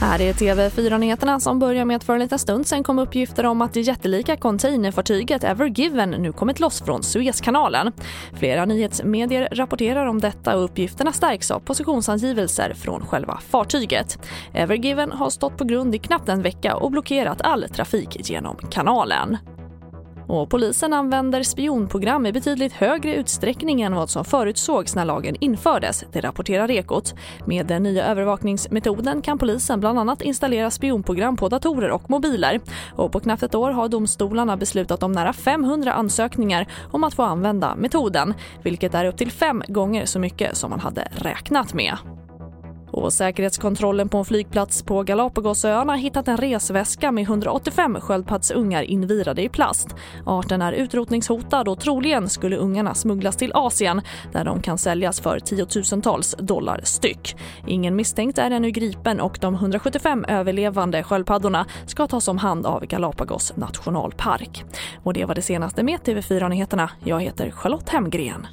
Här är TV4-nyheterna som börjar med att för en liten stund sen kom uppgifter om att det jättelika containerfartyget Ever Given nu kommit loss från Suezkanalen. Flera nyhetsmedier rapporterar om detta och uppgifterna stärks av positionsangivelser från själva fartyget. Ever Given har stått på grund i knappt en vecka och blockerat all trafik genom kanalen. Och polisen använder spionprogram i betydligt högre utsträckning än vad som förutsågs när lagen infördes, det rapporterar Ekot. Med den nya övervakningsmetoden kan polisen bland annat installera spionprogram på datorer och mobiler. Och på knappt ett år har domstolarna beslutat om nära 500 ansökningar om att få använda metoden, vilket är upp till fem gånger så mycket som man hade räknat med. Och säkerhetskontrollen på en flygplats på Galapagosöarna har hittat en resväska med 185 sköldpaddsungar invirade i plast. Arten är utrotningshotad och troligen skulle ungarna smugglas till Asien där de kan säljas för tiotusentals dollar styck. Ingen misstänkt är ännu gripen och de 175 överlevande sköldpaddorna ska tas om hand av Galapagos nationalpark. Och det var det senaste med TV4 Nyheterna. Jag heter Charlotte Hemgren.